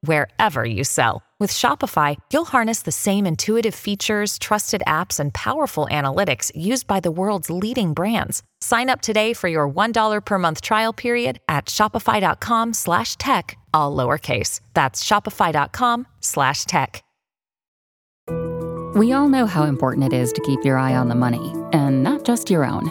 wherever you sell. With Shopify, you'll harness the same intuitive features, trusted apps, and powerful analytics used by the world's leading brands. Sign up today for your $1 per month trial period at shopify.com slash tech, all lowercase. That's shopify.com slash tech. We all know how important it is to keep your eye on the money, and not just your own.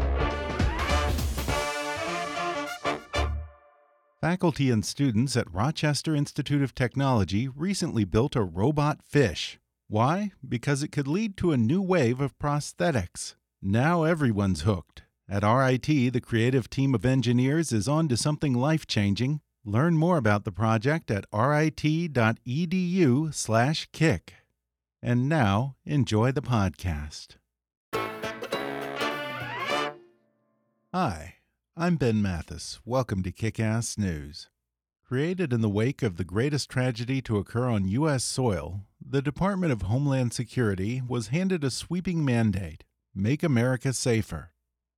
Faculty and students at Rochester Institute of Technology recently built a robot fish. Why? Because it could lead to a new wave of prosthetics. Now everyone's hooked. At RIT, the creative team of engineers is on to something life changing. Learn more about the project at rit.edu/slash kick. And now, enjoy the podcast. Hi. I'm Ben Mathis. Welcome to Kick Ass News. Created in the wake of the greatest tragedy to occur on U.S. soil, the Department of Homeland Security was handed a sweeping mandate Make America Safer.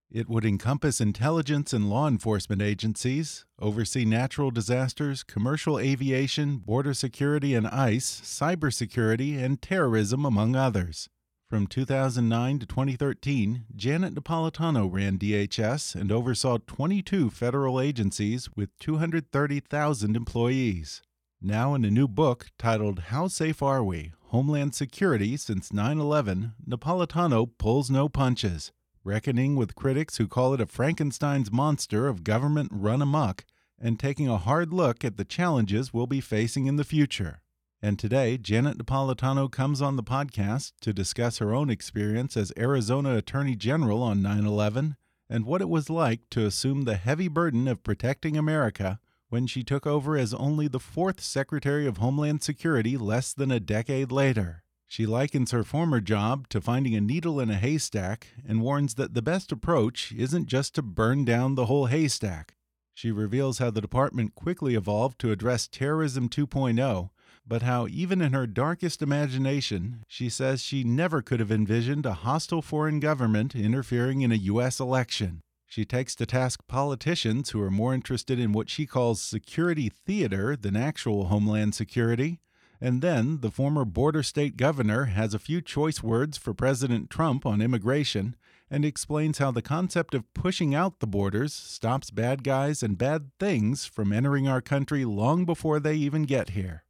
It would encompass intelligence and law enforcement agencies, oversee natural disasters, commercial aviation, border security and ICE, cybersecurity, and terrorism, among others. From 2009 to 2013, Janet Napolitano ran DHS and oversaw 22 federal agencies with 230,000 employees. Now, in a new book titled How Safe Are We? Homeland Security Since 9 11, Napolitano pulls no punches, reckoning with critics who call it a Frankenstein's monster of government run amok, and taking a hard look at the challenges we'll be facing in the future. And today, Janet Napolitano comes on the podcast to discuss her own experience as Arizona Attorney General on 9 11 and what it was like to assume the heavy burden of protecting America when she took over as only the fourth Secretary of Homeland Security less than a decade later. She likens her former job to finding a needle in a haystack and warns that the best approach isn't just to burn down the whole haystack. She reveals how the department quickly evolved to address Terrorism 2.0 but how, even in her darkest imagination, she says she never could have envisioned a hostile foreign government interfering in a U.S. election. She takes to task politicians who are more interested in what she calls security theater than actual homeland security. And then the former border state governor has a few choice words for President Trump on immigration and explains how the concept of pushing out the borders stops bad guys and bad things from entering our country long before they even get here.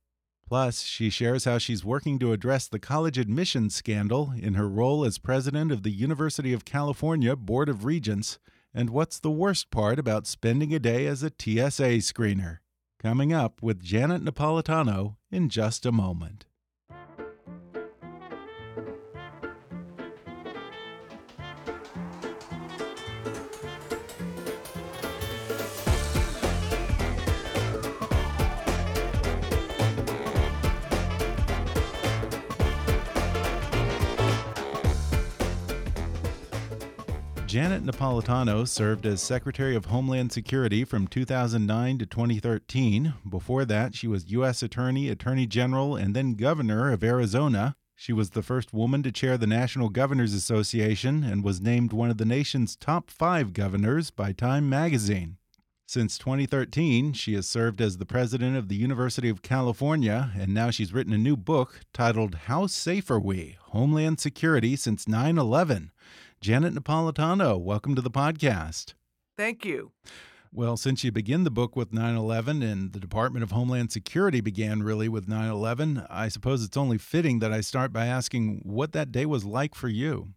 Plus, she shares how she's working to address the college admissions scandal in her role as president of the University of California Board of Regents, and what's the worst part about spending a day as a TSA screener. Coming up with Janet Napolitano in just a moment. Janet Napolitano served as Secretary of Homeland Security from 2009 to 2013. Before that, she was U.S. Attorney, Attorney General, and then Governor of Arizona. She was the first woman to chair the National Governors Association and was named one of the nation's top five governors by Time magazine. Since 2013, she has served as the president of the University of California, and now she's written a new book titled How Safe Are We? Homeland Security Since 9 11. Janet Napolitano, welcome to the podcast. Thank you. Well, since you begin the book with 9 11 and the Department of Homeland Security began really with 9 11, I suppose it's only fitting that I start by asking what that day was like for you.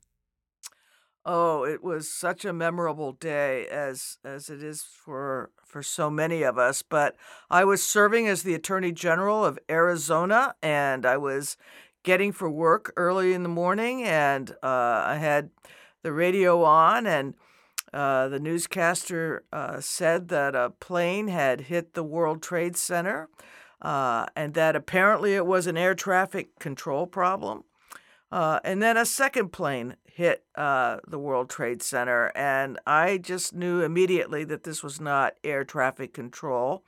Oh, it was such a memorable day as as it is for for so many of us, but I was serving as the Attorney General of Arizona and I was getting for work early in the morning, and uh, I had the radio on, and uh, the newscaster uh, said that a plane had hit the World Trade Center, uh, and that apparently it was an air traffic control problem. Uh, and then a second plane hit uh, the World Trade Center, and I just knew immediately that this was not air traffic control,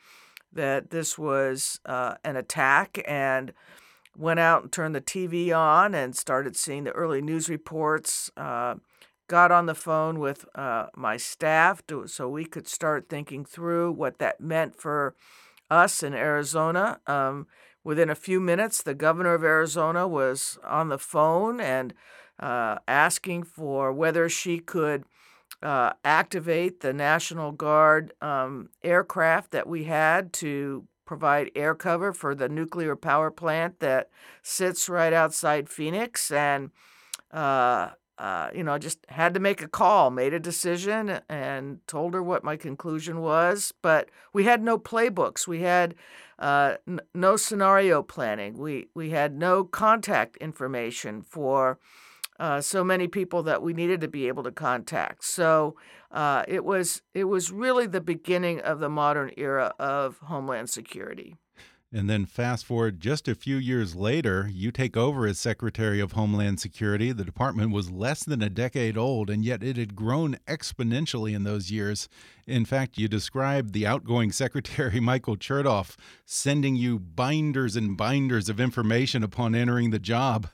that this was uh, an attack, and went out and turned the TV on and started seeing the early news reports. Got on the phone with uh, my staff to, so we could start thinking through what that meant for us in Arizona. Um, within a few minutes, the governor of Arizona was on the phone and uh, asking for whether she could uh, activate the National Guard um, aircraft that we had to provide air cover for the nuclear power plant that sits right outside Phoenix. And uh, uh, you know, I just had to make a call, made a decision, and told her what my conclusion was. But we had no playbooks. We had uh, n- no scenario planning. We we had no contact information for uh, so many people that we needed to be able to contact. So uh, it was it was really the beginning of the modern era of Homeland Security. And then fast forward just a few years later, you take over as Secretary of Homeland Security. The department was less than a decade old, and yet it had grown exponentially in those years. In fact, you described the outgoing Secretary, Michael Chertoff, sending you binders and binders of information upon entering the job.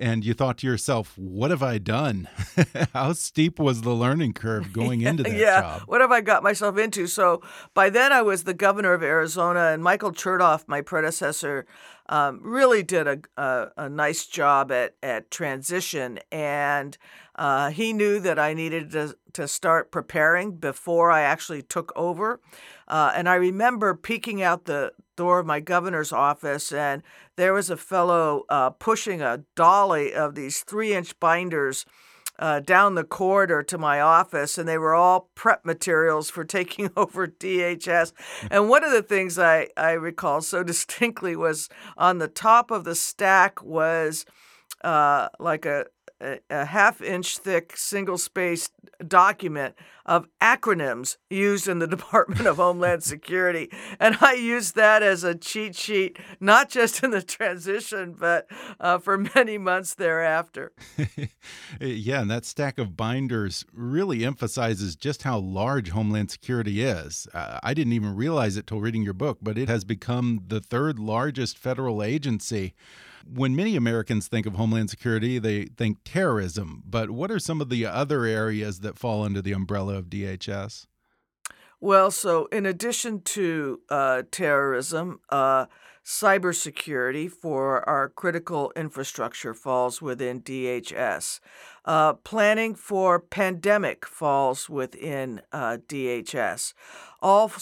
And you thought to yourself, what have I done? How steep was the learning curve going into that yeah, job? What have I got myself into? So by then I was the governor of Arizona, and Michael Chertoff, my predecessor, um, really did a, a, a, nice job at, at transition. And uh, he knew that I needed to, to start preparing before I actually took over. Uh, and I remember peeking out the door of my governor's office, and there was a fellow uh, pushing a dolly of these three inch binders uh, down the corridor to my office, and they were all prep materials for taking over DHS. And one of the things I, I recall so distinctly was on the top of the stack was uh, like a, a, a half inch thick single spaced document of acronyms used in the Department of Homeland Security. And I used that as a cheat sheet, not just in the transition, but uh, for many months thereafter. yeah, and that stack of binders really emphasizes just how large Homeland Security is. Uh, I didn't even realize it till reading your book, but it has become the third largest federal agency when many Americans think of Homeland Security, they think terrorism. But what are some of the other areas that fall under the umbrella of DHS? Well, so in addition to uh, terrorism, uh, cybersecurity for our critical infrastructure falls within DHS. Uh, planning for pandemic falls within uh, DHS. All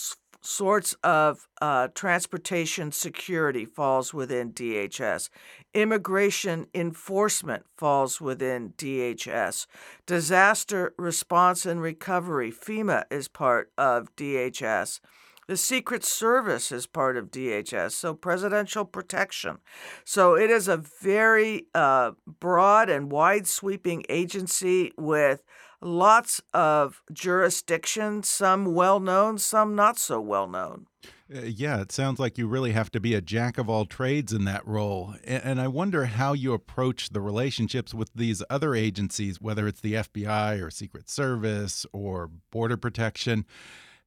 sorts of uh, transportation security falls within DHS. Immigration enforcement falls within DHS. Disaster response and recovery, FEMA, is part of DHS. The Secret Service is part of DHS, so presidential protection. So it is a very uh, broad and wide sweeping agency with lots of jurisdiction, some well known, some not so well known. Uh, yeah, it sounds like you really have to be a jack of all trades in that role. And, and, I wonder how you approach the relationships with these other agencies, whether it's the FBI or Secret Service or Border Protection,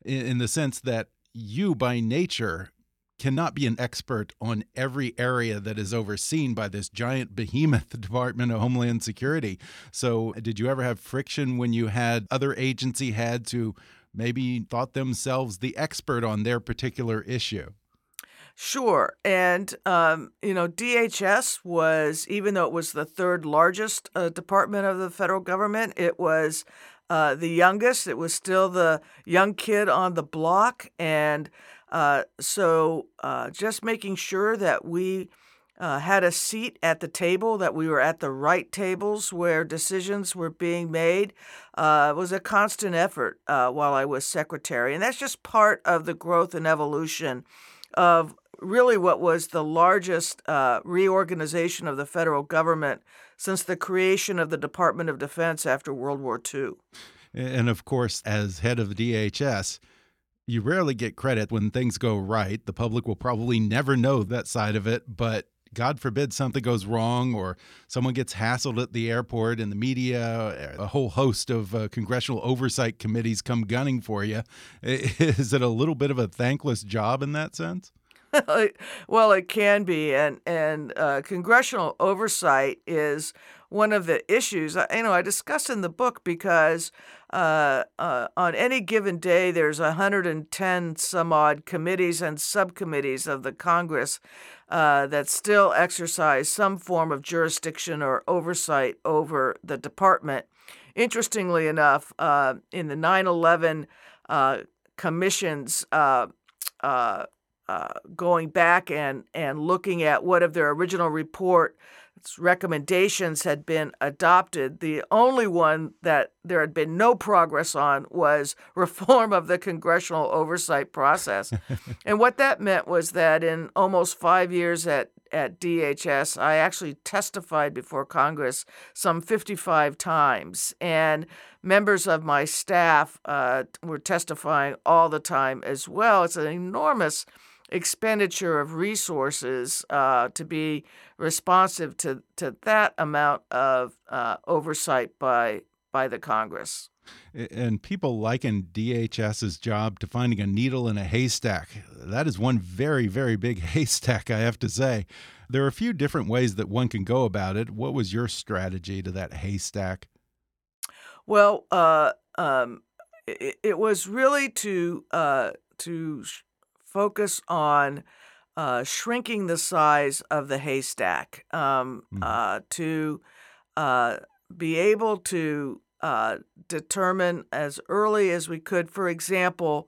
in, in the sense that you, by nature, cannot be an expert on every area that is overseen by this giant behemoth Department of Homeland Security. So, did you ever have friction when you had other agency heads who maybe thought themselves the expert on their particular issue? Sure. And, um, you know, DHS was, even though it was the third largest uh, department of the federal government, it was uh, the youngest. It was still the young kid on the block. And uh, so uh, just making sure that we uh, had a seat at the table, that we were at the right tables where decisions were being made, uh, was a constant effort uh, while I was secretary. And that's just part of the growth and evolution of really what was the largest reorganization of the federal government since the creation of the Department of Defense after World War II. And of course, as head of DHS, you rarely get credit when things go right. The public will probably never know that side of it, but God forbid something goes wrong or someone gets hassled at the airport and the media, a whole host of uh, congressional oversight committees come gunning for you. Is it a little bit of a thankless job in that sense? well, it can be, and and uh, congressional oversight is one of the issues. You know, I discuss in the book because uh, uh, on any given day, there's 110 some odd committees and subcommittees of the Congress uh, that still exercise some form of jurisdiction or oversight over the department. Interestingly enough, uh, in the 9 11 uh, commissions, uh, going back and, and looking at what of their original report recommendations had been adopted. The only one that there had been no progress on was reform of the congressional oversight process. and what that meant was that in almost five years at, at DHS, I actually testified before Congress some 55 times. And members of my staff uh, were testifying all the time as well. It's an enormous expenditure of resources uh, to be responsive to, to that amount of uh, oversight by by the Congress. And people liken DHS's job to finding a needle in a haystack. That is one very, very big haystack, I have to say. There are a few different ways that one can go about it. What was your strategy to that haystack? Well, uh, um, it, it, was really to uh, to focus on uh, shrinking the size of the haystack um, mm-hmm. uh, to uh, be able to uh, determine as early as we could, for example,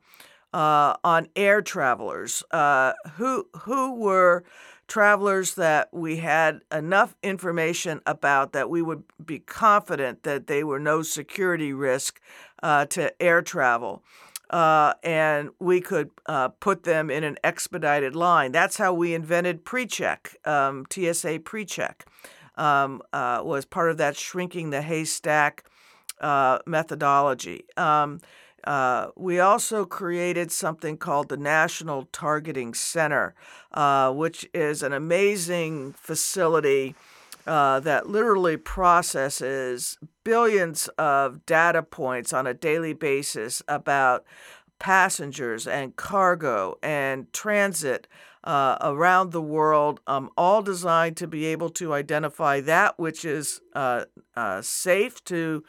uh, on air travelers uh, who who were travelers that we had enough information about that we would be confident that they were no security risk to air travel uh, and we could uh, put them in an expedited line. That's how we invented PreCheck, um, TSA PreCheck. Um, uh, was part of that shrinking the haystack uh, methodology. Um, uh, we also created something called the National Targeting Center, uh, which is an amazing facility uh, that literally processes billions of data points on a daily basis about passengers and cargo and transit uh, around the world, um, all designed to be able to identify that which is uh, uh, safe to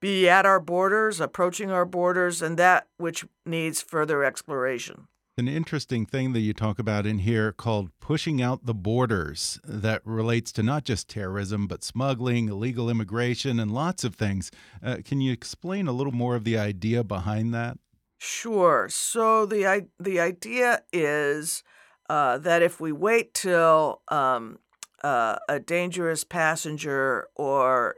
be at our borders, approaching our borders, and that which needs further exploration an interesting thing that you talk about in here called pushing out the borders that relates to not just terrorism, but smuggling, illegal immigration, and lots of things. Uh, can you explain a little more of the idea behind that? Sure. So the the idea is uh, that if we wait till um, uh, a dangerous passenger or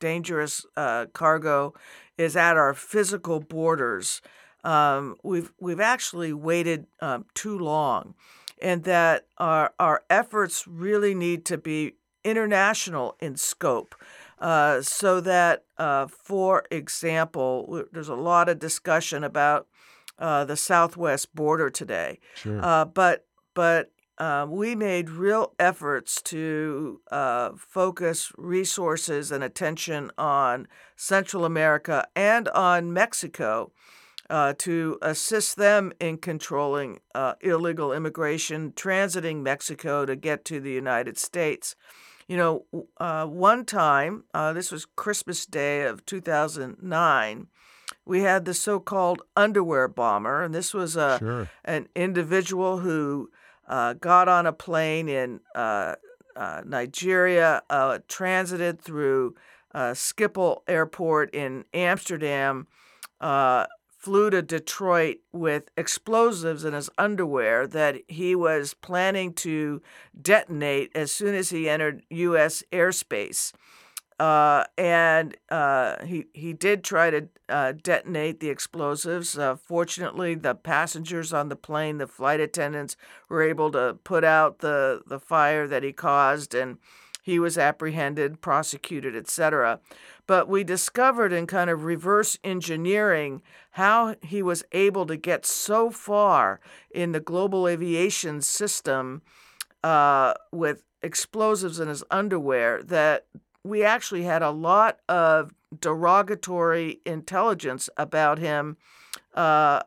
dangerous uh, cargo is at our physical borders, um, we've we've actually waited um, too long, and that our our efforts really need to be international in scope. Uh, so that, uh, for example, there's a lot of discussion about uh, the southwest border today, sure. Uh, but but uh, we made real efforts to uh, focus resources and attention on Central America and on Mexico uh, to assist them in controlling uh, illegal immigration transiting Mexico to get to the United States. You know, uh, one time, uh, this was Christmas Day of 2009, we had the so called underwear bomber, and this was a, sure. an individual who uh, got on a plane in uh, Nigeria, transited through Schiphol Airport in Amsterdam. Uh, flew to Detroit with explosives in his underwear that he was planning to detonate as soon as he entered U.S. airspace. uh, and uh, he he did try to uh, detonate the explosives. Uh, fortunately, the passengers on the plane, the flight attendants, were able to put out the the fire that he caused, and he was apprehended, prosecuted, etc. But we discovered in kind of reverse engineering how he was able to get so far in the global aviation system uh, with explosives in his underwear that we actually had a lot of derogatory intelligence about him uh,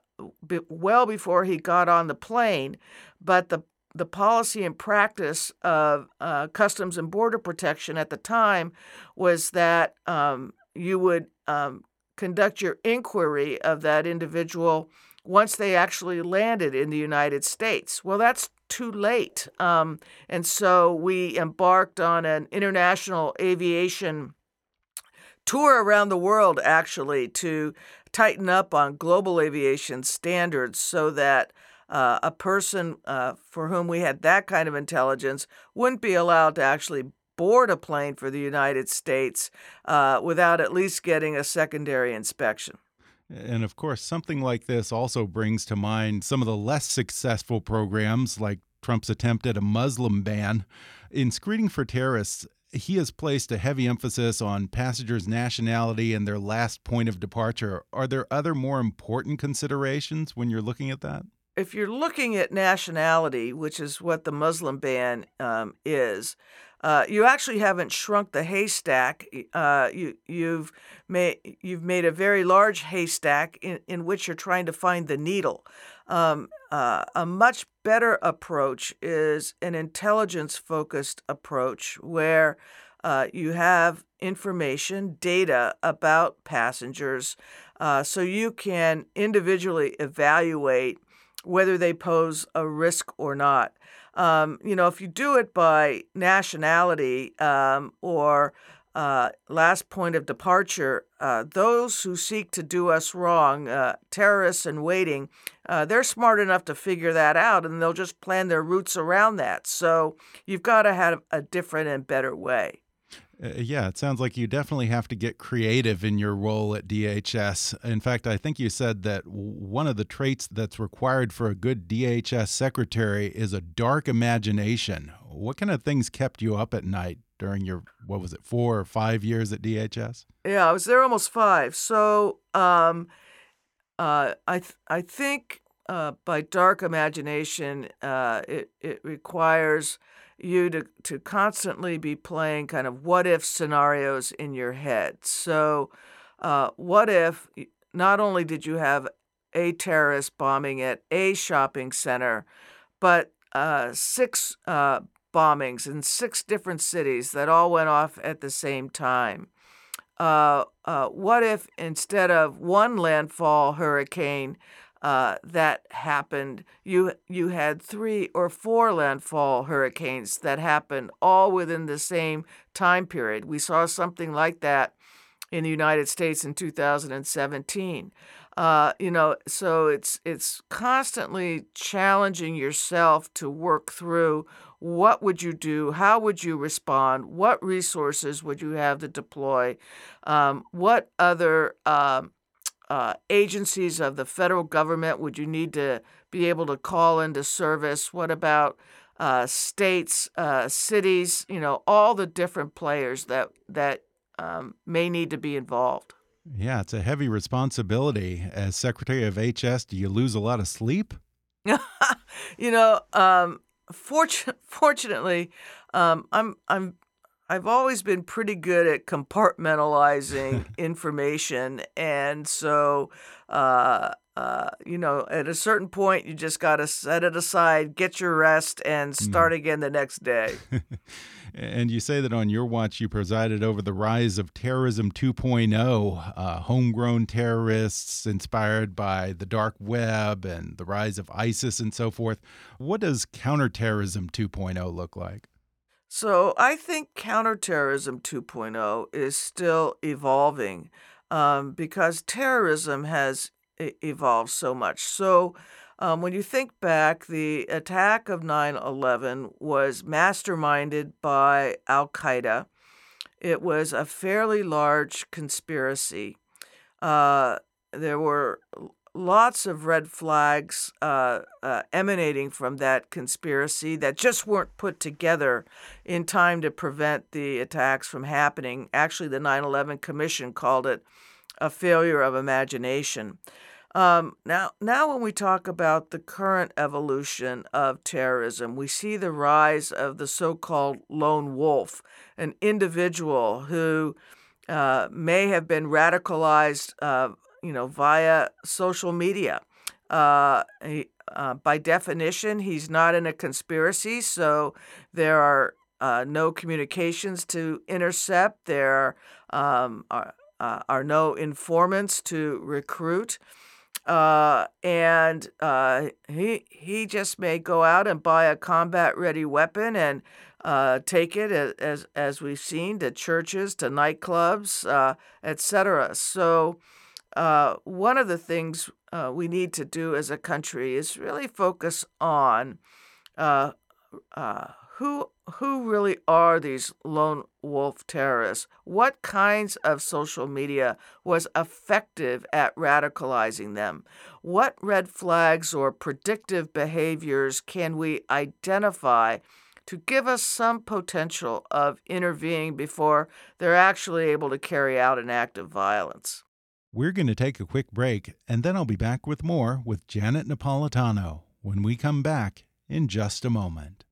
well before he got on the plane. But the the policy and practice of uh, Customs and Border Protection at the time was that um, you would um, conduct your inquiry of that individual once they actually landed in the United States. Well, that's too late. Um, and so we embarked on an international aviation tour around the world, actually, to tighten up on global aviation standards so that uh, a person uh, for whom we had that kind of intelligence wouldn't be allowed to actually board a plane for the United States uh, without at least getting a secondary inspection. And of course, something like this also brings to mind some of the less successful programs like Trump's attempt at a Muslim ban. In screening for terrorists, he has placed a heavy emphasis on passengers' nationality and their last point of departure. Are there other more important considerations when you're looking at that? If you're looking at nationality, which is what the Muslim ban um, is, uh, you actually haven't shrunk the haystack. Uh, you, you've made you've made a very large haystack in, in which you're trying to find the needle. Um, uh, a much better approach is an intelligence focused approach where uh, you have information, data about passengers, uh, so you can individually evaluate whether they pose a risk or not. Um, you know, if you do it by nationality um, or uh, last point of departure, uh, those who seek to do us wrong, uh, terrorists in waiting, uh, they're smart enough to figure that out and they'll just plan their routes around that. So you've got to have a different and better way. Uh, yeah, it sounds like you definitely have to get creative in your role at DHS. In fact, I think you said that one of the traits that's required for a good DHS secretary is a dark imagination. What kind of things kept you up at night during your, what was it, four or five years at DHS? Yeah, I was there almost five. So um, uh, I, th I think uh, by dark imagination, uh, it, it requires you to, to constantly be playing kind of what if scenarios in your head. So, uh, what if not only did you have a terrorist bombing at a shopping center, but uh, six uh, bombings in six different cities that all went off at the same time? Uh, uh, what if instead of one landfall hurricane, uh, that happened. You you had three or four landfall hurricanes that happened all within the same time period. We saw something like that in the United States in 2017. Uh, you know, so it's it's constantly challenging yourself to work through what would you do, how would you respond, what resources would you have to deploy, um, what other um, uh, agencies of the federal government would you need to be able to call into service? What about uh, states, uh, cities? You know, all the different players that that um, may need to be involved. Yeah, it's a heavy responsibility. As Secretary of HS, do you lose a lot of sleep? you know, um, fortu- fortunately, um, I'm I'm I've always been pretty good at compartmentalizing information, and so uh, uh, you know, at a certain point, you just got to set it aside, get your rest, and mm. start mm. again the next day. and you say that on your watch, you presided over the rise of terrorism 2.0, uh, homegrown terrorists inspired by the dark web and the rise of ISIS and so forth. What does counterterrorism 2.0 look like? So I think counterterrorism 2.0 is still evolving um, because terrorism has evolved so much. So um, when you think back, the attack of 9 11 was masterminded by Al Qaeda. it was a fairly large conspiracy. Uh, there were lots of red flags uh, uh, emanating from that conspiracy that just weren't put together in time to prevent the attacks from happening. Actually, the 9 11 Commission called it a failure of imagination. Um, now, now, when we talk about the current evolution of terrorism, we see the rise of the so called lone wolf, an individual who uh, may have been radicalized uh, you know, via social media. Uh, he, uh, by definition, he's not in a conspiracy, so there are uh, no communications to intercept. There um, are, uh, are no informants to recruit. Uh, and uh, he he just may go out and buy a combat ready weapon and uh, take it as as we've seen to churches, to nightclubs, uh, etc. So uh, one of the things uh, we need to do as a country is really focus on uh, uh, who who really are these lone wolf terrorists? What kinds of social media was effective at radicalizing them? What red flags or predictive behaviors can we identify to give us some potential of intervening before they're actually able to carry out an act of violence? We're going to take a quick break, and then I'll be back with more with Janet Napolitano when we come back in just a moment.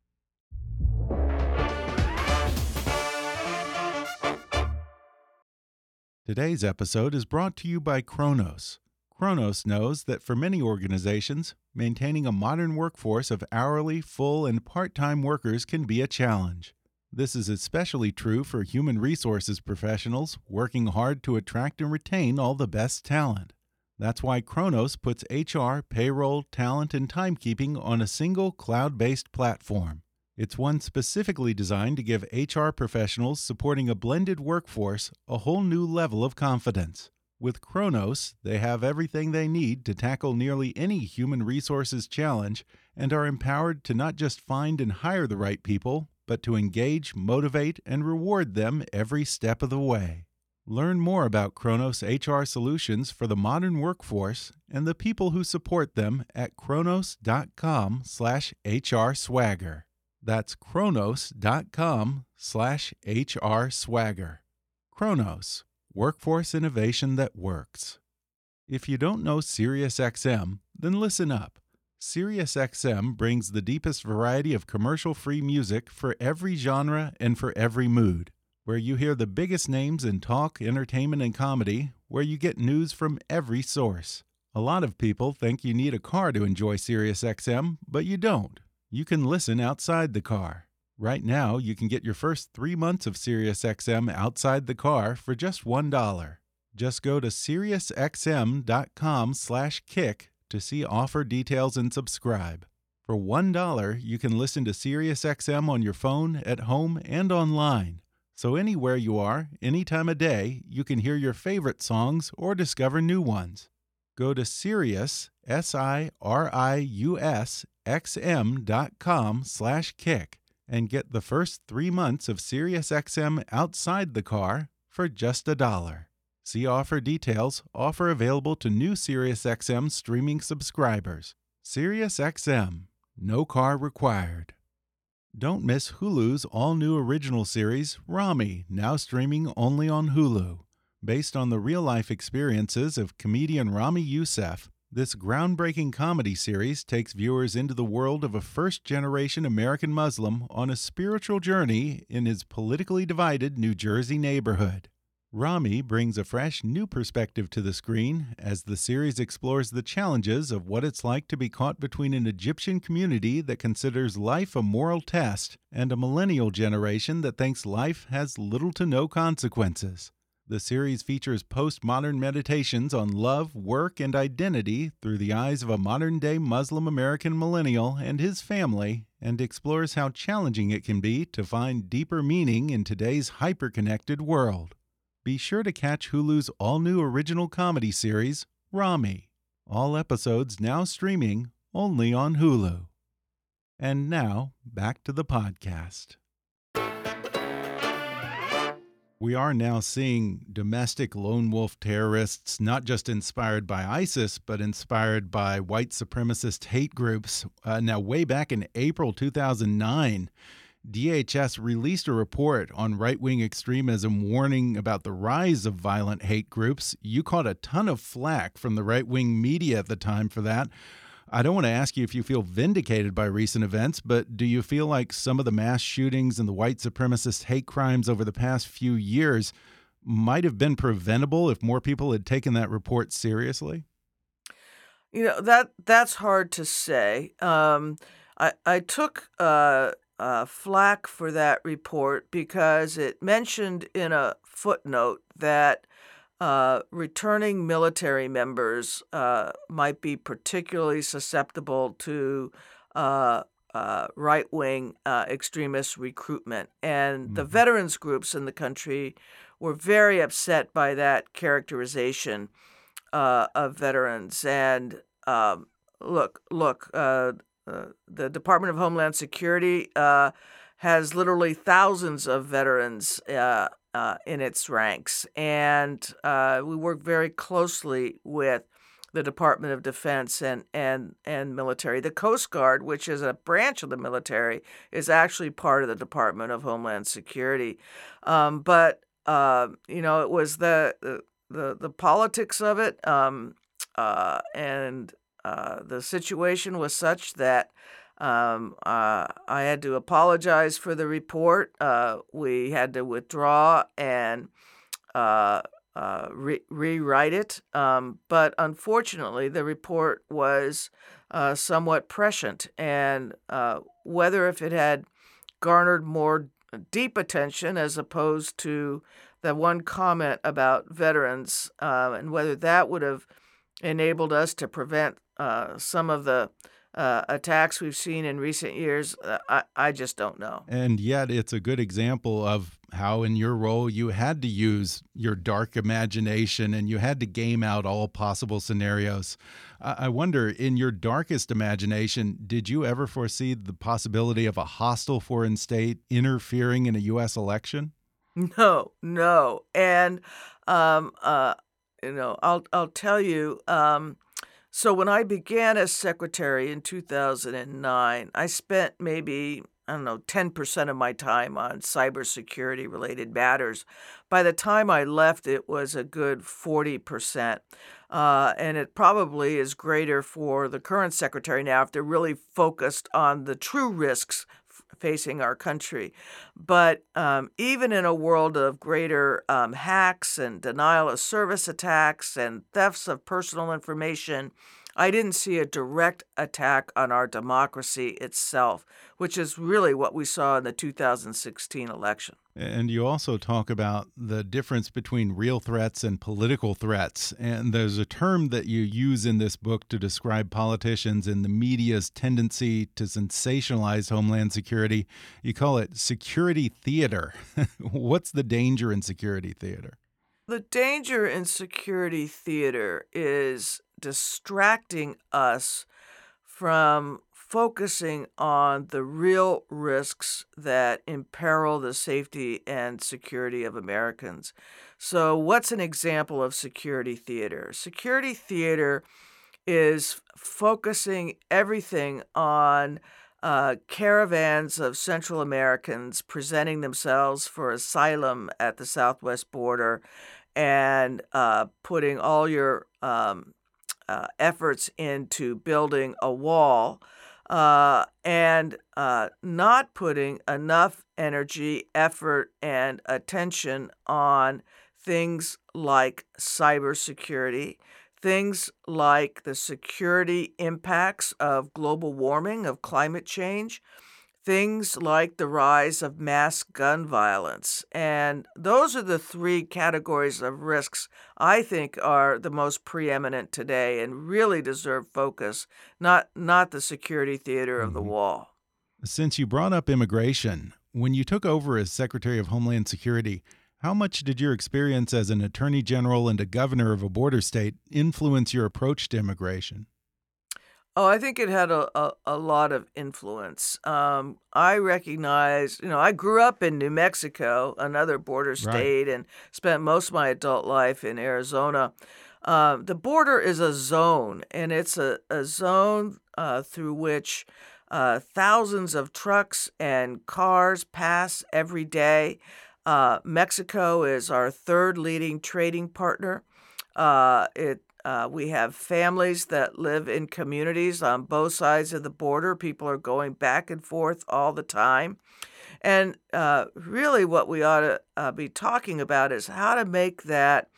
Today's episode is brought to you by Kronos. Kronos knows that for many organizations, maintaining a modern workforce of hourly, full, and part time workers can be a challenge. This is especially true for human resources professionals working hard to attract and retain all the best talent. That's why Kronos puts HR, payroll, talent, and timekeeping on a single cloud based platform. It's one specifically designed to give HR professionals supporting a blended workforce a whole new level of confidence. With Kronos, they have everything they need to tackle nearly any human resources challenge and are empowered to not just find and hire the right people, but to engage, motivate, and reward them every step of the way. Learn more about Kronos HR solutions for the modern workforce and the people who support them at kronos.com/hrswagger. That's kronos.com/hrswagger. Kronos, workforce innovation that works. If you don't know SiriusXM, then listen up. SiriusXM brings the deepest variety of commercial free music for every genre and for every mood. Where you hear the biggest names in talk, entertainment, and comedy, where you get news from every source. A lot of people think you need a car to enjoy SiriusXM, but you don't. You can listen outside the car. Right now, you can get your first three months of SiriusXM outside the car for just $1. Just go to SiriusXM.com slash kick to see offer details and subscribe. For $1, you can listen to SiriusXM on your phone, at home, and online. So anywhere you are, any time of day, you can hear your favorite songs or discover new ones. Go to Sirius, S-I-R-I-U-S, X-M dot com slash kick and get the first three months of SiriusXM outside the car for just a dollar. See offer details. Offer available to new SiriusXM streaming subscribers. SiriusXM. No car required. Don't miss Hulu's all new original series, Ramy, now streaming only on Hulu. Based on the real life experiences of comedian Ramy Youssef, this groundbreaking comedy series takes viewers into the world of a first generation American Muslim on a spiritual journey in his politically divided New Jersey neighborhood. Ramy brings a fresh, new perspective to the screen as the series explores the challenges of what it's like to be caught between an Egyptian community that considers life a moral test and a millennial generation that thinks life has little to no consequences. The series features postmodern meditations on love, work, and identity through the eyes of a modern day Muslim American millennial and his family, and explores how challenging it can be to find deeper meaning in today's hyper connected world be sure to catch Hulu's all new original comedy series, Ramy. All episodes now streaming only on Hulu. And now, back to the podcast. we are now seeing domestic lone wolf terrorists, not just inspired by ISIS, but inspired by white supremacist hate groups. Uh, now, way back in April 2009, DHS released a report on right wing extremism warning about the rise of violent hate groups. You caught a ton of flack from the right wing media at the time for that. I don't want to ask you if you feel vindicated by recent events, but do you feel like some of the mass shootings and the white supremacist hate crimes over the past few years might have been preventable if more people had taken that report seriously? You know that that's hard to say. Um, I I took uh, uh, flack for that report because it mentioned in a footnote that uh, returning military members uh, might be particularly susceptible to uh, uh right wing uh, extremist recruitment. And mm-hmm. the veterans groups in the country were very upset by that characterization uh, of veterans. And um, look, look, the Department of Homeland Security has literally thousands of veterans uh, uh, in its ranks. And uh, we work very closely with the Department of Defense and, and, and military. The Coast Guard, which is a branch of the military, is actually part of the Department of Homeland Security. Um, but, uh, you know, it was the, the, the, politics of it um, uh, and uh, the situation was such that um, uh, I had to apologize for the report. Uh, we had to withdraw and uh, uh re- rewrite it. Um, but unfortunately, the report was somewhat prescient. And whether if it had garnered more deep attention as opposed to the one comment about veterans, and whether that would have enabled us to prevent some of the uh, attacks we've seen in recent years, uh, I, I just don't know. And yet, it's a good example of how, in your role, you had to use your dark imagination and you had to game out all possible scenarios. I wonder, in your darkest imagination, did you ever foresee the possibility of a hostile foreign state interfering in a U.S. election? No, no. And, um, uh, you know, I'll, I'll tell you, um, so when I began as secretary in 2009, I spent maybe I don't know, 10% of my time on cybersecurity related matters. By the time I left, it was a good 40%. Uh, and it probably is greater for the current secretary now if they're really focused on the true risks facing our country. But um, even in a world of greater um, hacks and denial of service attacks and thefts of personal information, I didn't see a direct attack on our democracy itself, which is really what we saw in the 2016 election. And you also talk about the difference between real threats and political threats. And there's a term that you use in this book to describe politicians and the media's tendency to sensationalize Homeland Security. You call it security theater. What's the danger in security theater? The danger in security theater is distracting us from focusing on the real risks that imperil the safety and security of Americans. So, what's an example of security theater? Security theater is focusing everything on uh, caravans of Central Americans presenting themselves for asylum at the southwest border and uh, putting all your um, uh, efforts into building a wall uh, and uh, not putting enough energy, effort, and attention on things like cybersecurity, things like the security impacts of global warming, of climate change, things like the rise of mass gun violence. And those are the three categories of risks I think are the most preeminent today and really deserve focus, not, not the security theater of the mm-hmm. wall. Since you brought up immigration, when you took over as Secretary of Homeland Security, how much did your experience as an attorney general and a governor of a border state influence your approach to immigration? Oh, I think it had a, a, a lot of influence. Um, I recognize, you know, I grew up in New Mexico, another border state, and spent most of my adult life in Arizona. Uh, the border is a zone, and it's a, a zone uh, through which uh, thousands of trucks and cars pass every day. Uh, Mexico is our third leading trading partner. Uh, it uh, we have families that live in communities on both sides of the border. People are going back and forth all the time. And uh, really, what we ought to uh, be talking about is how to make that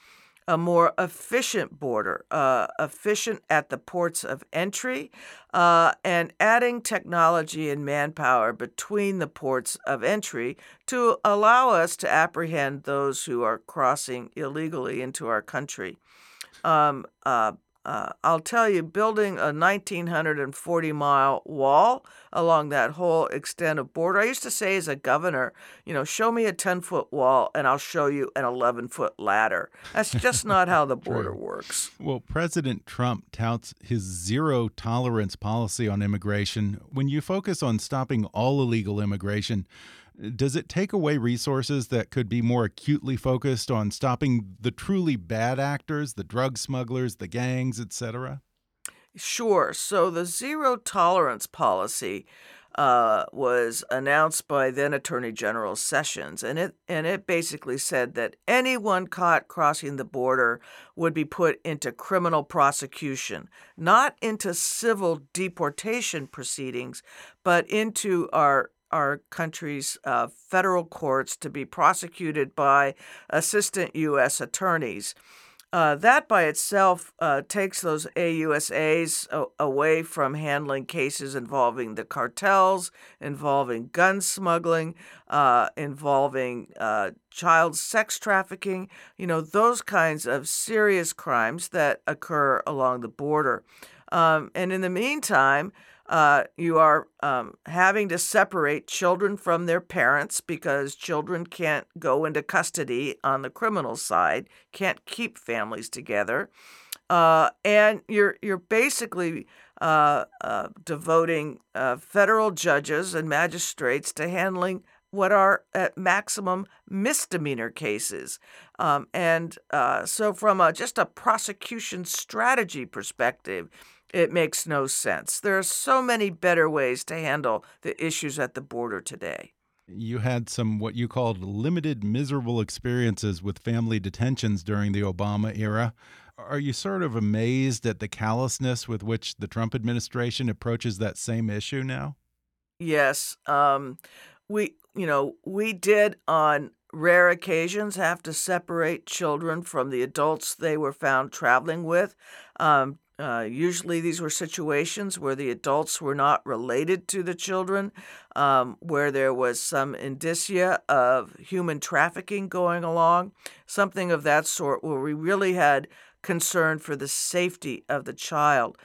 a more efficient border, uh, efficient at the ports of entry, uh, and adding technology and manpower between the ports of entry to allow us to apprehend those who are crossing illegally into our country. Um, uh, uh, I'll tell you, building a 1,940 mile wall along that whole extent of border. I used to say as a governor, you know, show me a 10 foot wall and I'll show you an 11 foot ladder. That's just not how the border works. Well, President Trump touts his zero tolerance policy on immigration. When you focus on stopping all illegal immigration, does it take away resources that could be more acutely focused on stopping the truly bad actors, the drug smugglers, the gangs, etc.? Sure. So the zero tolerance policy uh, was announced by then Attorney General Sessions, and it and it basically said that anyone caught crossing the border would be put into criminal prosecution, not into civil deportation proceedings, but into our our country's uh, federal courts to be prosecuted by assistant U.S. attorneys. Uh, that by itself uh, takes those AUSAs a- away from handling cases involving the cartels, involving gun smuggling, uh, involving uh, child sex trafficking, you know, those kinds of serious crimes that occur along the border. Um, and in the meantime, uh, you are um, having to separate children from their parents because children can't go into custody on the criminal side, can't keep families together, uh, and you're you're basically uh, uh devoting uh, federal judges and magistrates to handling what are at maximum misdemeanor cases. Um, and uh, so, from a, just a prosecution strategy perspective, it makes no sense. There are so many better ways to handle the issues at the border today. You had some what you called limited miserable experiences with family detentions during the Obama era. Are you sort of amazed at the callousness with which the Trump administration approaches that same issue now? Yes. Um, we, you know, we did on rare occasions have to separate children from the adults they were found traveling with. Um, uh, usually, these were situations where the adults were not related to the children, um, where there was some indicia of human trafficking going along, something of that sort, where we really had concern for the safety of the child.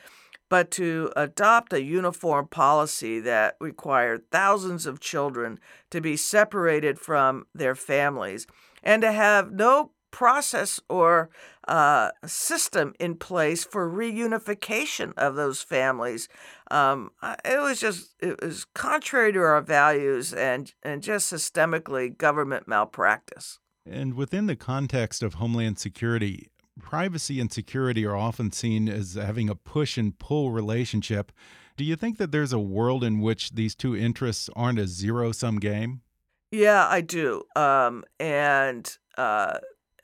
But to adopt a uniform policy that required thousands of children to be separated from their families and to have no process or uh, system in place for reunification of those families. Um, it was just it was contrary to our values and and just systemically government malpractice. And within the context of homeland security, privacy and security are often seen as having a push and pull relationship. Do you think that there's a world in which these two interests aren't a zero sum game? Yeah, I do. Um, and uh,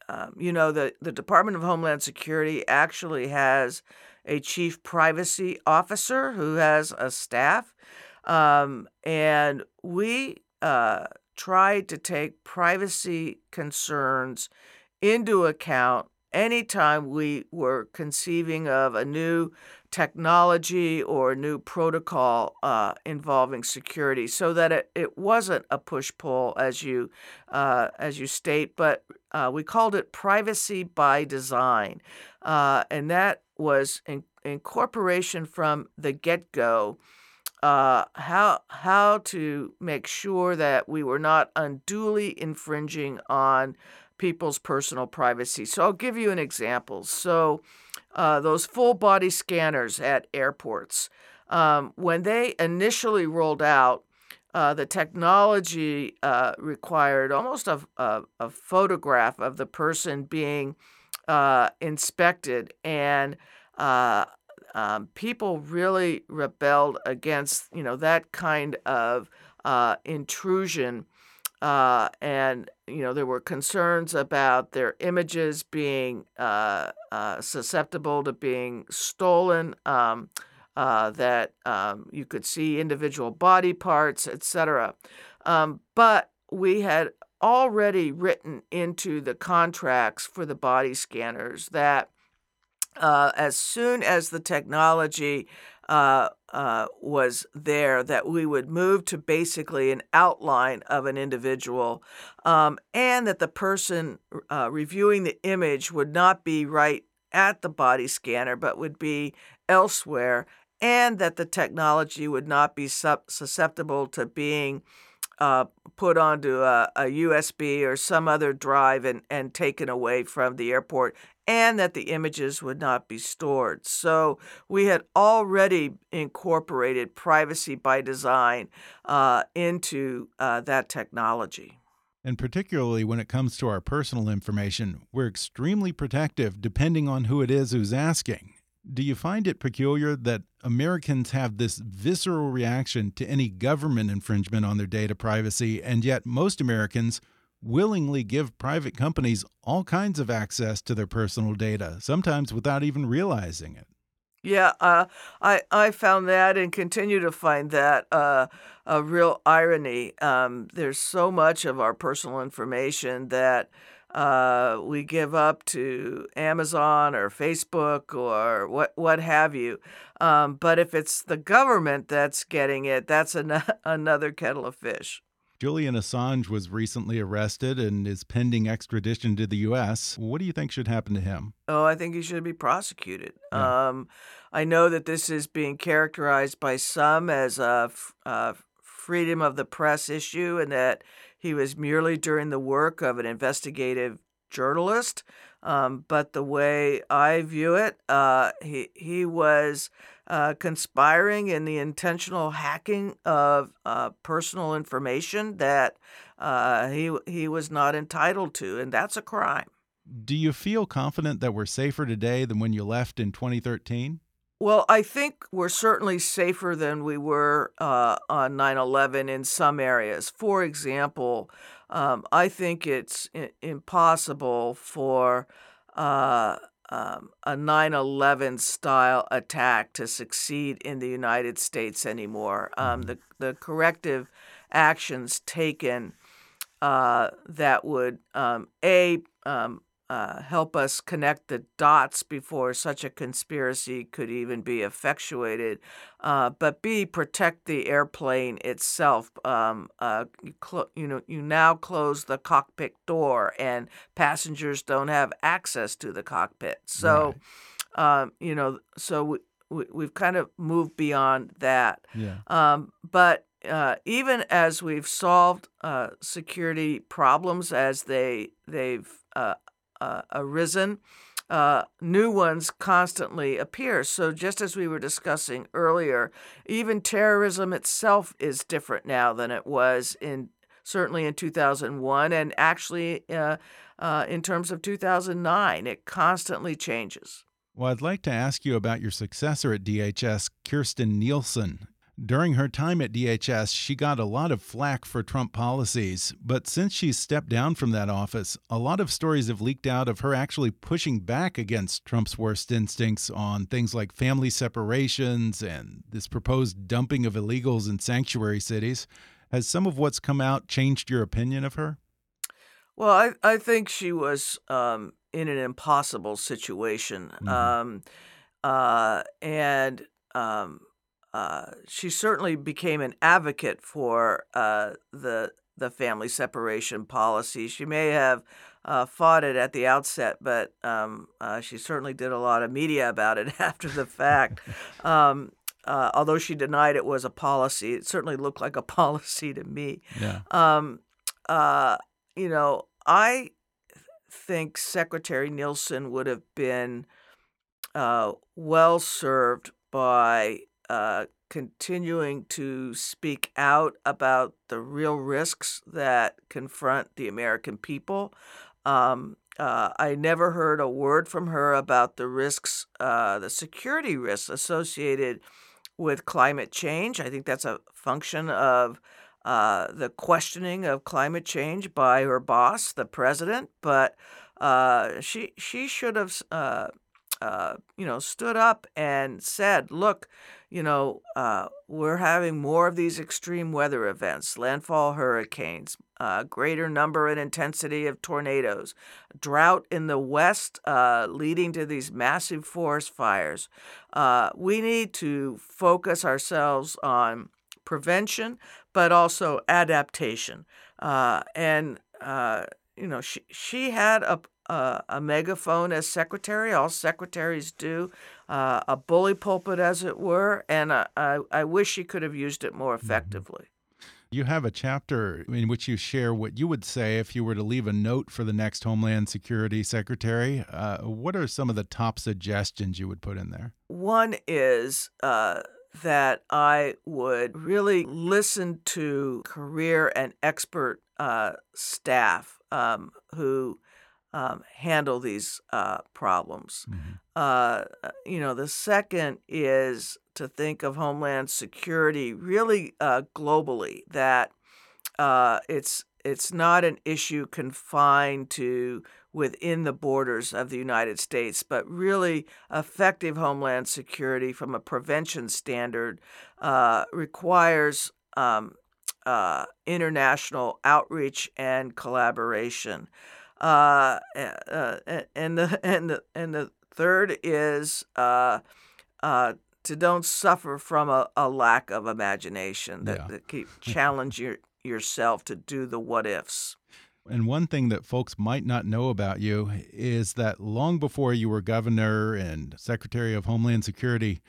um, you know, the, the Department of Homeland Security actually has a chief privacy officer who has a staff. Um, and we uh, tried to take privacy concerns into account anytime we were conceiving of a new technology or new protocol uh, involving security so that it, it wasn't a push pull as you uh, as you state but uh, we called it privacy by design uh, and that was in, incorporation from the get-go uh, how how to make sure that we were not unduly infringing on people's personal privacy. So I'll give you an example. So uh, those full body scanners at airports, um, when they initially rolled out, uh, the technology uh, required almost a, a, a, photograph of the person being uh, inspected, and uh, um, people really rebelled against you know that kind of intrusion. Uh, and you know there were concerns about their images being uh, uh, susceptible to being stolen. Um, uh, that um, you could see individual body parts, etc. Um, but we had already written into the contracts for the body scanners that uh, as soon as the technology uh, uh, was there, that we would move to basically an outline of an individual, um, and that the person uh, reviewing the image would not be right at the body scanner, but would be elsewhere, and that the technology would not be susceptible to being uh, put onto a, a, USB or some other drive and, and taken away from the airport and that the images would not be stored. So we had already incorporated privacy by design uh, into uh, that technology. And particularly when it comes to our personal information, we're extremely protective depending on who it is who's asking. Do you find it peculiar that Americans have this visceral reaction to any government infringement on their data privacy, and yet most Americans willingly give private companies all kinds of access to their personal data, sometimes without even realizing it. Yeah, uh, I I found that and continue to find that uh, a real irony. Um, there's so much of our personal information that uh, we give up to Amazon or Facebook or what what have you. Um, but if it's the government that's getting it, that's an- another kettle of fish. Julian Assange was recently arrested and is pending extradition to the U.S. What do you think should happen to him? Oh, I think he should be prosecuted. Yeah. Um, I know that this is being characterized by some as a, a freedom of the press issue and that he was merely during the work of an investigative journalist. Um, but the way I view it, uh, he he was uh, conspiring in the intentional hacking of uh, personal information that uh, he he was not entitled to, and that's a crime. Do you feel confident that we're safer today than when you left in 2013? Well, I think we're certainly safer than we were uh, on 9 11 in some areas. For example, um, I think it's I- impossible for uh, um, a 9 11 style attack to succeed in the United States anymore. Um, mm-hmm. the, the corrective actions taken uh, that would, um, A, um, uh, help us connect the dots before such a conspiracy could even be effectuated, uh, but B, protect the airplane itself. Um, uh, you, cl- you, know, you now close the cockpit door, and passengers don't have access to the cockpit. So, right. um, you know, so we, we, we've kind of moved beyond that. Yeah. Um, but uh, even as we've solved uh, security problems as they they've uh, uh, arisen. Uh, new ones constantly appear. So, just as we were discussing earlier, even terrorism itself is different now than it was in certainly in 2001, and actually uh, uh, in terms of 2009, it constantly changes. Well, I'd like to ask you about your successor at DHS, Kirstjen Nielsen. During her time at DHS, she got a lot of flack for Trump policies, but since she's stepped down from that office, a lot of stories have leaked out of her actually pushing back against Trump's worst instincts on things like family separations and this proposed dumping of illegals in sanctuary cities. Has some of what's come out changed your opinion of her? Well, I, I think she was um, in an impossible situation. Mm -hmm. um, uh, and um, uh, she certainly became an advocate for uh, the the family separation policy. She may have uh, fought it at the outset, but um, uh, she certainly did a lot of media about it after the fact. um, uh, although she denied it was a policy, it certainly looked like a policy to me. Yeah. Um, uh, you know, I think Secretary Nielsen would have been uh, well served by uh, continuing to speak out about the real risks that confront the American people. Um, uh, I never heard a word from her about the risks, uh, the security risks associated with climate change. I think that's a function of uh, the questioning of climate change by her boss, the president. But uh, she she should have uh, you know stood up and said, "Look, you know, uh, we're having more of these extreme weather events, landfall hurricanes, uh, greater number and intensity of tornadoes, drought in the west uh, leading to these massive forest fires. Uh, we need to focus ourselves on prevention, but also adaptation. And, you know, she, she had a, uh, a megaphone as secretary. All secretaries do, uh, a bully pulpit, as it were. And I, I, I wish she could have used it more effectively. You have a chapter in which you share what you would say if you were to leave a note for the next Homeland Security Secretary. Uh, what are some of the top suggestions you would put in there? One is uh, that I would really listen to career and expert uh, staff um, who um, handle these uh, problems. Mm-hmm. Uh, you know, the second is to think of Homeland Security really uh, globally. That uh, it's it's not an issue confined to within the borders of the United States, but really effective Homeland Security from a prevention standard uh, requires. Um, uh, international outreach and collaboration. Uh, uh, and the and the and the third is uh, uh, to don't suffer from a, a lack of imagination. That, Yeah. that keep challenge your, yourself to do the what ifs. And one thing that folks might not know about you is that long before you were governor and secretary of Homeland Security,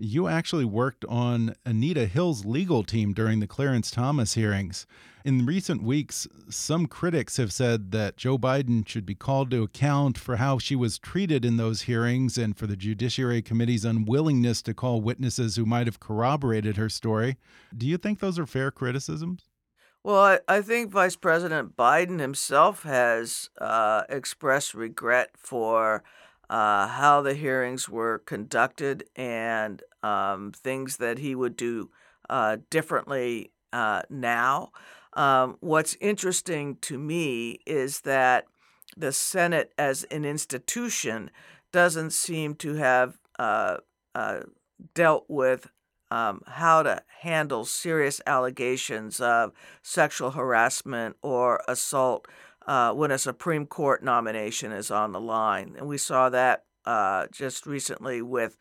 you actually worked on Anita Hill's legal team during the Clarence Thomas hearings. In recent weeks, some critics have said that Joe Biden should be called to account for how she was treated in those hearings and for the Judiciary Committee's unwillingness to call witnesses who might have corroborated her story. Do you think those are fair criticisms? Well, I, I think Vice President Biden himself has uh, expressed regret for uh, how the hearings were conducted and um, things that he would do uh, differently uh, now. Um, what's interesting to me is that the Senate as an institution doesn't seem to have uh, uh, dealt with um, how to handle serious allegations of sexual harassment or assault uh, when a Supreme Court nomination is on the line. And we saw that uh, just recently with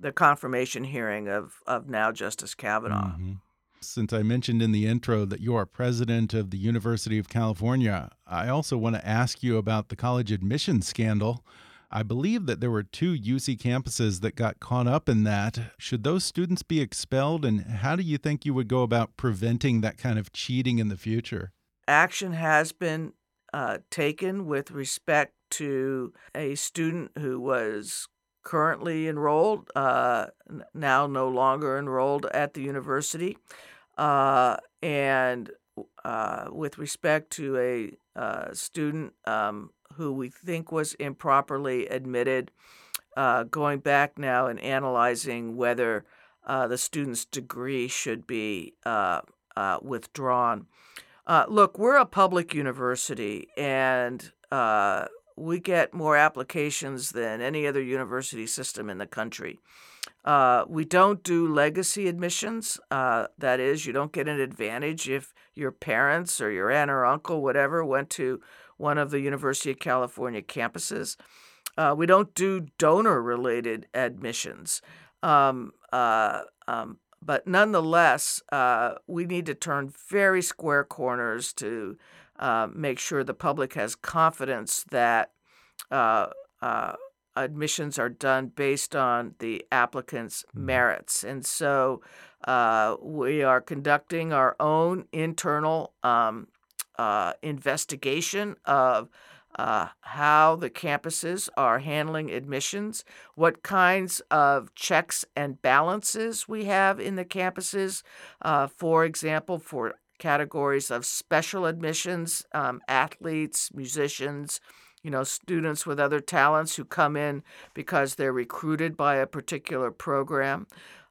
the confirmation hearing of, of now Justice Kavanaugh. Mhm. Since I mentioned in the intro that you are president of the University of California, I also want to ask you about the college admissions scandal. I believe that there were two UC campuses that got caught up in that. Should those students be expelled? And how do you think you would go about preventing that kind of cheating in the future? action has been uh, taken with respect to a student who was currently enrolled, uh, now no longer enrolled at the university, uh, and uh, with respect to a uh, student um, who we think was improperly admitted, going back now and analyzing whether the student's degree should be withdrawn. Uh, look, we're a public university, and uh, we get more applications than any other university system in the country. Uh, we don't do legacy admissions. Uh, that is, you don't get an advantage if your parents or your aunt or uncle, whatever, went to one of the University of California campuses. Uh, we don't do donor related admissions. Um, uh, um, but nonetheless, uh, we need to turn very square corners to uh, make sure the public has confidence that uh, uh, admissions are done based on the applicant's Mhm. merits. And so uh, we are conducting our own internal um, uh, investigation of uh, how the campuses are handling admissions, what kinds of checks and balances we have in the campuses. Uh, for example, for categories of special admissions, um, athletes, musicians, you know, students with other talents who come in because they're recruited by a particular program.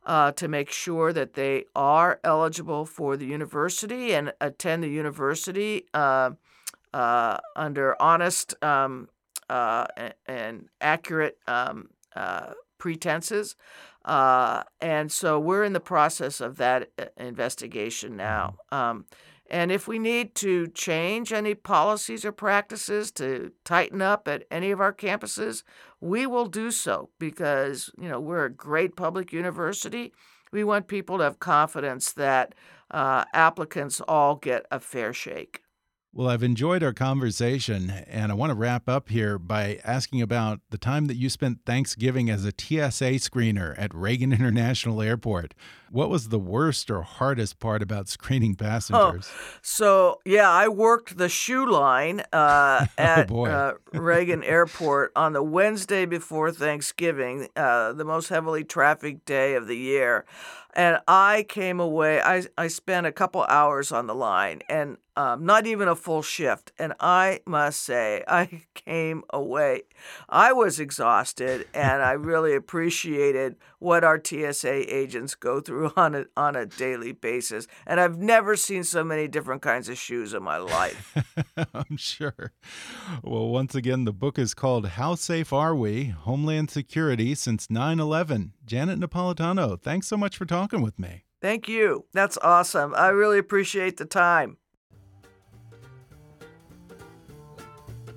Uh, to make sure that they are eligible for the university and attend the university uh, under honest um, uh, and accurate um, uh, pretenses. Uh, and so we're in the process of that uh, investigation now. Um, and if we need to change any policies or practices to tighten up at any of our campuses, we will do so because, you know, we're a great public university. We want people to have confidence that uh, applicants all get a fair shake. Well, I've enjoyed our conversation, and I want to wrap up here by asking about the time that you spent Thanksgiving as a TSA screener at Reagan International Airport. What was the worst or hardest part about screening passengers? Oh, So yeah, I worked the shoe line uh, at boy. uh, Reagan Airport on the Wednesday before Thanksgiving, uh, the most heavily trafficked day of the year, and I came away. I I spent a couple hours on the line, and um, not even a full shift. And I must say, I came away. I was exhausted, and I really appreciated what our TSA agents go through on a on a daily basis. And I've never seen so many different kinds of shoes in my life. I'm sure. Well, once again, the book is called How Safe Are We? Homeland Security Since 9 11. Janet Napolitano, thanks so much for talking with me. Thank you. That's awesome. I really appreciate the time.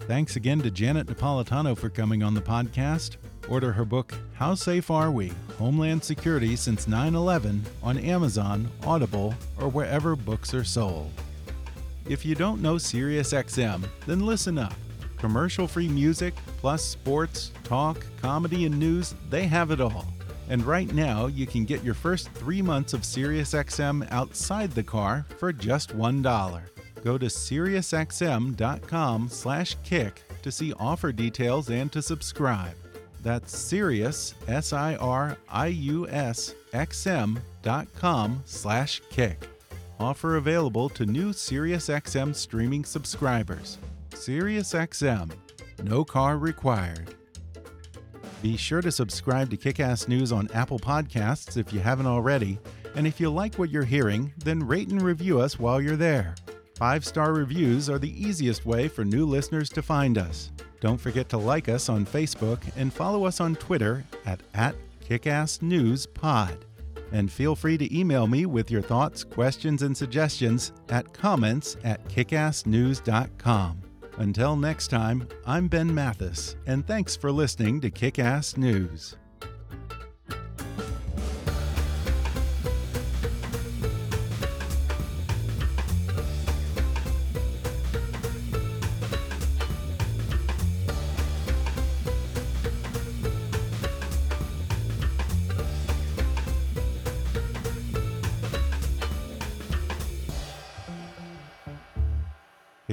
Thanks again to Janet Napolitano for coming on the podcast. Order her book, How Safe Are We? Homeland Security Since 9 11 on Amazon, Audible, or wherever books are sold. If you don't know SiriusXM, then listen up. Commercial free music, plus sports, talk, comedy, and news, they have it all. And right now, you can get your first three months of SiriusXM outside the car for just $1. Go to SiriusXM.com slash kick to see offer details and to subscribe. That's Sirius, S-I-R-I-U-S, XM dot com slash kick. Offer available to new SiriusXM streaming subscribers. SiriusXM. No car required. Be sure to subscribe to Kickass News on Apple Podcasts if you haven't already. And if you like what you're hearing, then rate and review us while you're there. Five star reviews are the easiest way for new listeners to find us. Don't forget to like us on Facebook and follow us on Twitter at, at KickassNewsPod. And feel free to email me with your thoughts, questions, and suggestions at comments at kickassnews.com. Until next time, I'm Ben Mathis, and thanks for listening to Kickass News.